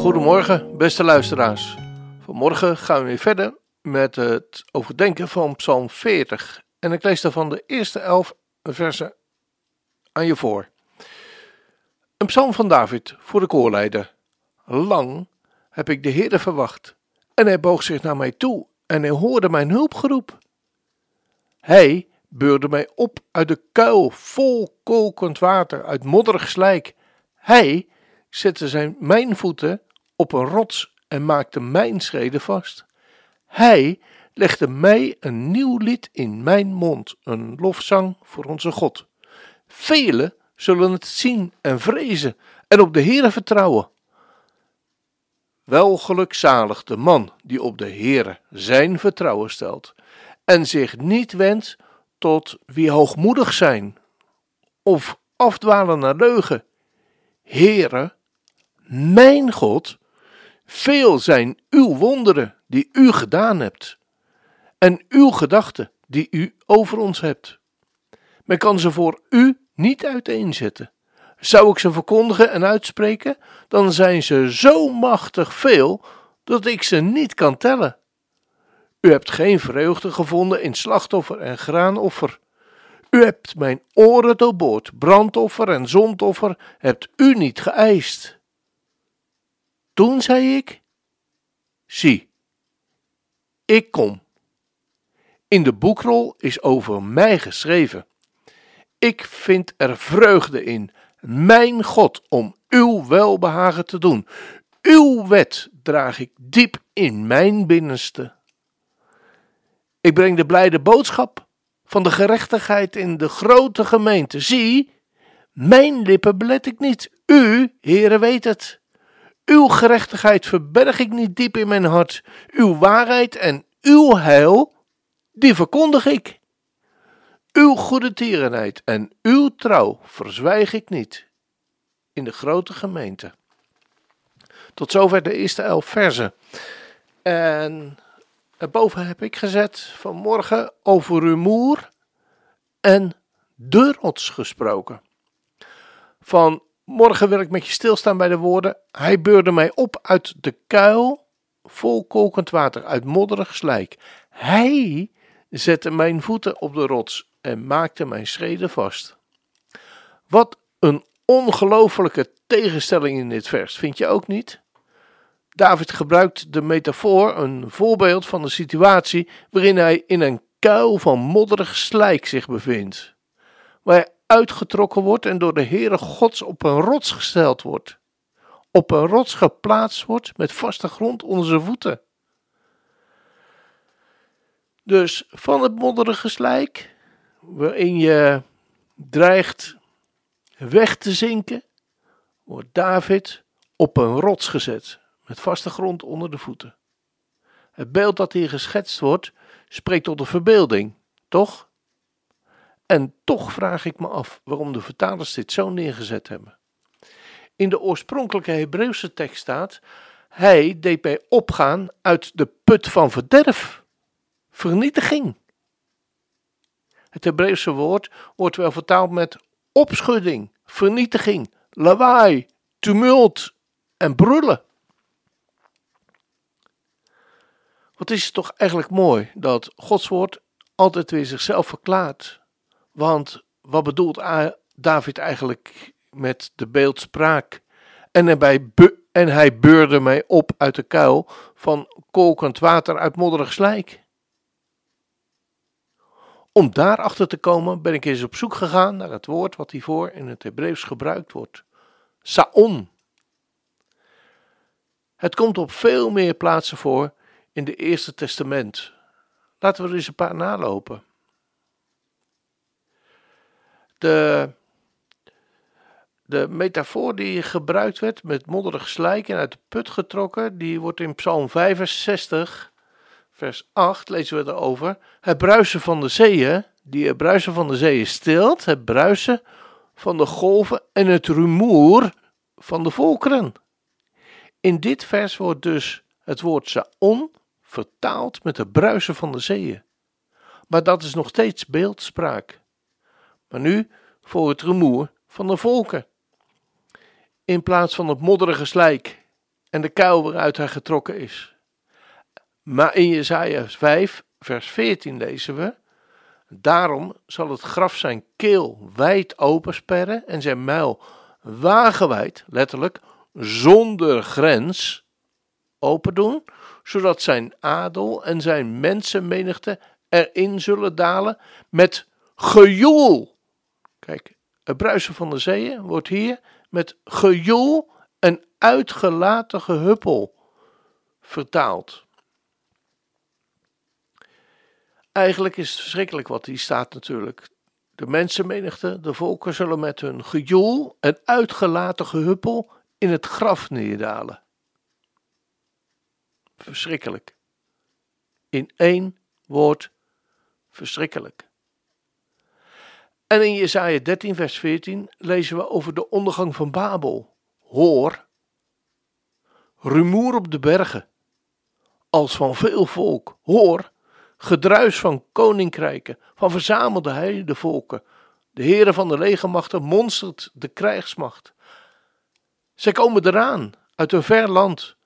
Goedemorgen, beste luisteraars. Vanmorgen gaan we weer verder met het overdenken van Psalm 40. En ik lees daarvan de eerste elf versen aan je voor. Een psalm van David voor de koorleider. Lang heb ik de Heere verwacht, en hij boog zich naar mij toe, en hij hoorde mijn hulpgeroep. Hij beurde mij op uit de kuil vol kokend water, uit modderig slijk. Hij zette zijn, mijn voeten op een rots en maakte mijn schreden vast. Hij legde mij een nieuw lied in mijn mond, een lofzang voor onze God. Velen zullen het zien en vrezen en op de Heere vertrouwen. Wel gelukzalig de man die op de Heere zijn vertrouwen stelt en zich niet wendt tot wie hoogmoedig zijn of afdwalen naar leugen. Heere, mijn God, veel zijn uw wonderen die u gedaan hebt en uw gedachten die u over ons hebt. Men kan ze voor u niet uiteenzetten. Zou ik ze verkondigen en uitspreken, dan zijn ze zo machtig veel dat ik ze niet kan tellen. U hebt geen vreugde gevonden in slachtoffer en graanoffer. U hebt mijn oren doorboord, brandoffer en zondoffer hebt u niet geëist. Toen zei ik: Zie, ik kom. In de boekrol is over mij geschreven. Ik vind er vreugde in, mijn God, om uw welbehagen te doen. Uw wet draag ik diep in mijn binnenste. Ik breng de blijde boodschap van de gerechtigheid in de grote gemeente. Zie, mijn lippen belet ik niet. U, Heere, weet het. Uw gerechtigheid verberg ik niet diep in mijn hart. Uw waarheid en uw heil, die verkondig ik. Uw goede tierenheid en uw trouw verzwijg ik niet. In de grote gemeente. Tot zover de eerste elf versen. En Boven heb ik gezet vanmorgen over rumoer en de rots gesproken. Vanmorgen wil ik met je stilstaan bij de woorden: Hij beurde mij op uit de kuil vol kokend water, uit modderig slijk. Hij zette mijn voeten op de rots en maakte mijn schreden vast. Wat een ongelofelijke tegenstelling in dit vers, vind je ook niet? David gebruikt de metafoor, een voorbeeld van de situatie waarin hij in een kuil van modderig slijk zich bevindt, waar uitgetrokken wordt en door de Heere Gods op een rots gesteld wordt, op een rots geplaatst wordt met vaste grond onder zijn voeten. Dus van het modderige slijk, waarin je dreigt weg te zinken, wordt David op een rots gezet met vaste grond onder de voeten. Het beeld dat hier geschetst wordt, spreekt tot de verbeelding, toch? En toch vraag ik me af waarom de vertalers dit zo neergezet hebben. In de oorspronkelijke Hebreeuwse tekst staat: Hij deed mij opgaan uit de put van verderf, vernietiging. Het Hebreeuwse woord wordt wel vertaald met opschudding, vernietiging, lawaai, tumult en brullen. Wat is het toch eigenlijk mooi dat Gods woord altijd weer zichzelf verklaart. Want wat bedoelt David eigenlijk met de beeldspraak? En, en hij beurde mij op uit de kuil van kokend water uit modderig slijk. Om daarachter te komen ben ik eens op zoek gegaan naar het woord wat hiervoor in het Hebreeuws gebruikt wordt. Saon. Het komt op veel meer plaatsen voor in de Eerste Testament. Laten we er eens een paar nalopen. De, De metafoor die gebruikt werd met modderig slijk en uit de put getrokken, die wordt in Psalm 65, vers 8, lezen we erover. Het bruisen van de zeeën, die het bruisen van de zeeën stilt, het bruisen van de golven en het rumoer van de volkeren. In dit vers wordt dus het woord Saon vertaald met het bruisen van de zeeën. Maar dat is nog steeds beeldspraak. Maar nu voor het rumoer van de volken. In plaats van het modderige slijk en de kuil waaruit hij getrokken is. Maar in Jesaja 5, vers 14 lezen we: Daarom zal het graf zijn keel wijd opensperren en zijn muil wagenwijd, letterlijk, zonder grens open doen, zodat zijn adel en zijn mensenmenigte erin zullen dalen met gejoel. Kijk, het bruisen van de zeeën wordt hier met gejoel en uitgelaten gehuppel vertaald. Eigenlijk is het verschrikkelijk wat hier staat natuurlijk. De mensenmenigte, de volken zullen met hun gejoel en uitgelaten gehuppel in het graf neerdalen. Verschrikkelijk. In één woord verschrikkelijk. En in Jesaja 13 vers 14 lezen we over de ondergang van Babel. Hoor, rumoer op de bergen, als van veel volk. Hoor, gedruis van koninkrijken, van verzamelde heidevolken. De heren van de legermachten monstert de krijgsmacht. Zij komen eraan, uit een ver land,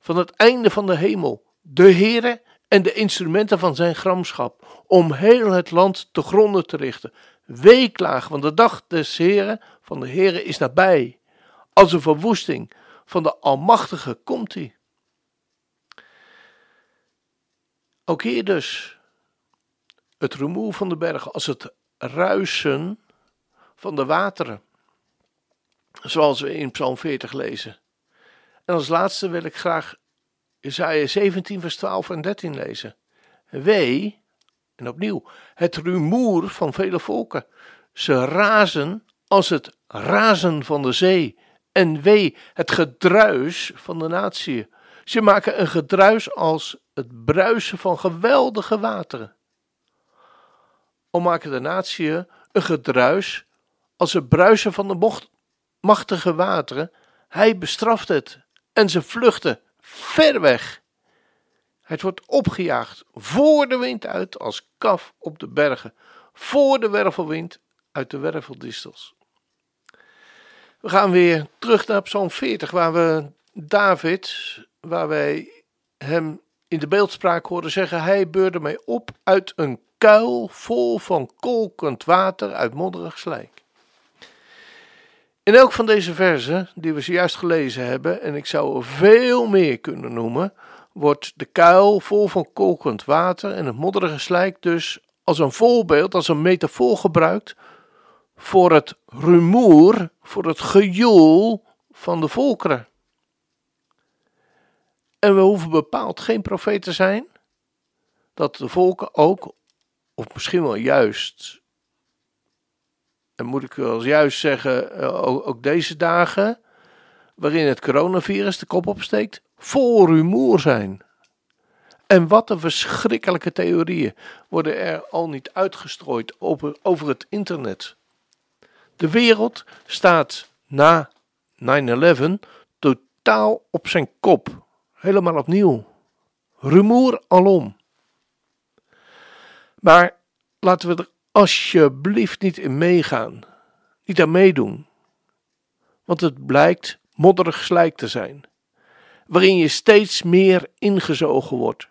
van het einde van de hemel. De heren en de instrumenten van zijn gramschap, om heel het land te gronden te richten. Weeklaag, want de dag des Heren, van de Heren, is nabij. Als een verwoesting van de Almachtige komt hij. Ook hier dus het rumoer van de bergen als het ruisen van de wateren. Zoals we in Psalm 40 lezen. En als laatste wil ik graag Isaiah 17 vers 12 en 13 lezen. Wee, en opnieuw, het rumoer van vele volken. Ze razen als het razen van de zee. En wee, het gedruis van de natie. Ze maken een gedruis als het bruisen van geweldige wateren. Al maken de natie een gedruis als het bruisen van de machtige wateren. Hij bestraft het en ze vluchten ver weg. Het wordt opgejaagd voor de wind uit als kaf op de bergen, voor de wervelwind uit de werveldistels. We gaan weer terug naar Psalm 40, waar we David, waar wij hem in de beeldspraak horen zeggen: Hij beurde mij op uit een kuil vol van kolkend water uit modderig slijk. In elk van deze versen die we zojuist gelezen hebben, en ik zou er veel meer kunnen noemen, wordt de kuil vol van kolkend water en het modderige slijk dus als een voorbeeld, als een metafoor gebruikt voor het rumoer, voor het gejoel van de volkeren. En we hoeven bepaald geen profeet te zijn, dat de volken ook, of misschien wel juist, en moet ik wel juist zeggen, eh, ook deze dagen, waarin het coronavirus de kop opsteekt, vol rumoer zijn. En wat een verschrikkelijke theorieën worden er al niet uitgestrooid over, over het internet. De wereld staat na 9-11 totaal op zijn kop. Helemaal opnieuw. Rumoer alom. Maar laten we er alsjeblieft niet in meegaan. Niet aan meedoen. Want het blijkt modderig slijk te zijn. Waarin je steeds meer ingezogen wordt.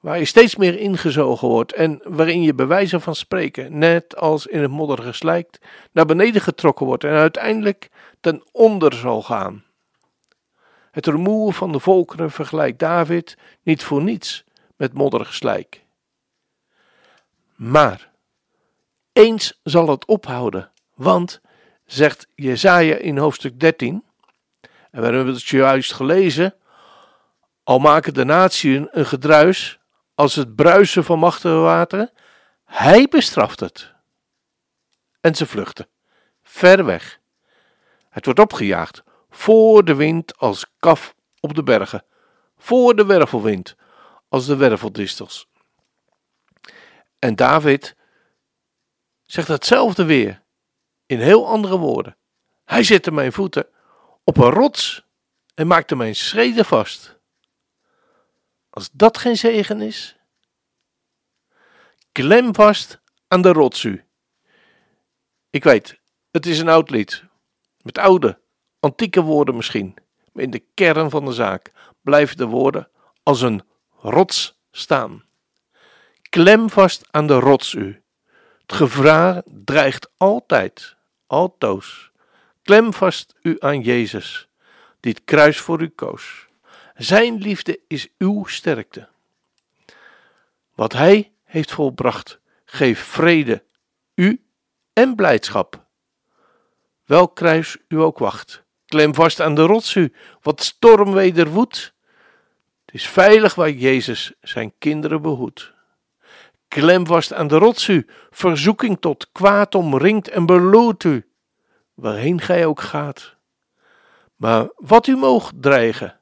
Waar je steeds meer ingezogen wordt en waarin je bij wijze van spreken, net als in het modderige slijk, naar beneden getrokken wordt en uiteindelijk ten onder zal gaan. Het rumoer van de volkeren vergelijkt David niet voor niets met modderig slijk. Maar eens zal het ophouden, want, zegt Jezaja in hoofdstuk 13, en we hebben het juist gelezen, al maken de natieën een gedruis als het bruisen van machtige wateren, hij bestraft het. En ze vluchten, ver weg, Het wordt opgejaagd voor de wind als kaf op de bergen, voor de wervelwind als de werveldistels. En David zegt hetzelfde weer, in heel andere woorden. Hij zette mijn voeten op een rots en maakte mijn schreden vast. Als dat geen zegen is, klem vast aan de rots u. Ik weet, het is een oud lied, met oude, antieke woorden misschien, maar in de kern van de zaak blijven de woorden als een rots staan. Klem vast aan de rots u. Het gevraag dreigt altijd, altoos. Klem vast u aan Jezus, die het kruis voor u koos. Zijn liefde is uw sterkte. Wat hij heeft volbracht, geeft vrede, u en blijdschap. Welk kruis u ook wacht, klem vast aan de rots u, wat storm weder woedt. Het is veilig waar Jezus zijn kinderen behoedt. Klem vast aan de rots u, verzoeking tot kwaad omringt en beloert u, waarheen gij ook gaat. Maar wat u moogt dreigen,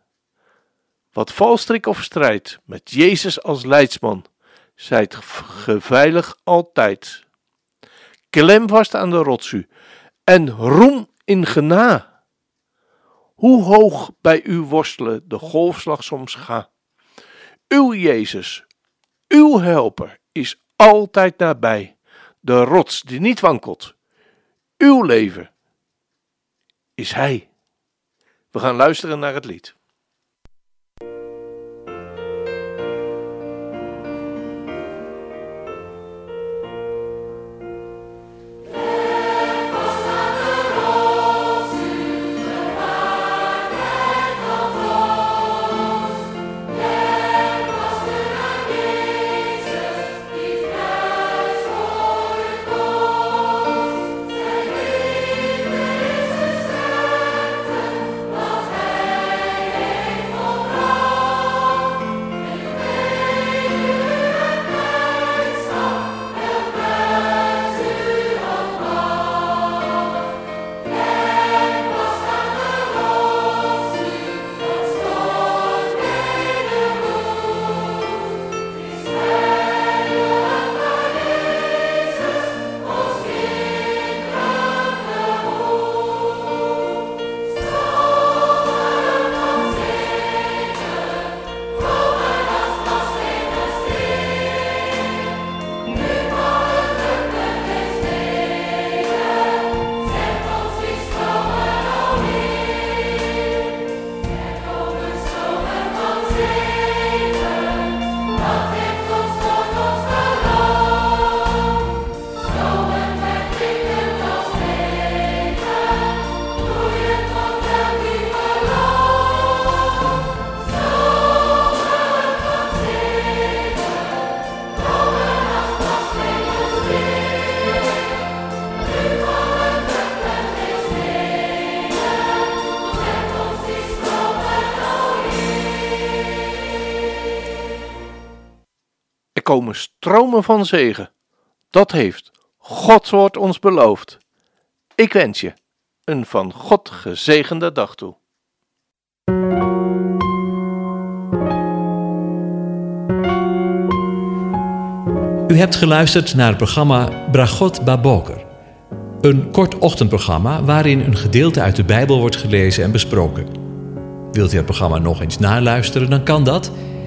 wat valstrik of strijd, met Jezus als leidsman, zijt geveilig altijd. Klem vast aan de rots u en roem in gena. Hoe hoog bij u worstelen de golfslag soms ga. Uw Jezus, uw helper, is altijd nabij, de rots die niet wankelt. Uw leven is Hij. We gaan luisteren naar het lied. Komen stromen van zegen. Dat heeft Gods woord ons beloofd. Ik wens je een van God gezegende dag toe. U hebt geluisterd naar het programma Bragot Baboker. Een kort ochtendprogramma waarin een gedeelte uit de Bijbel wordt gelezen en besproken. Wilt u het programma nog eens naluisteren, dan kan dat.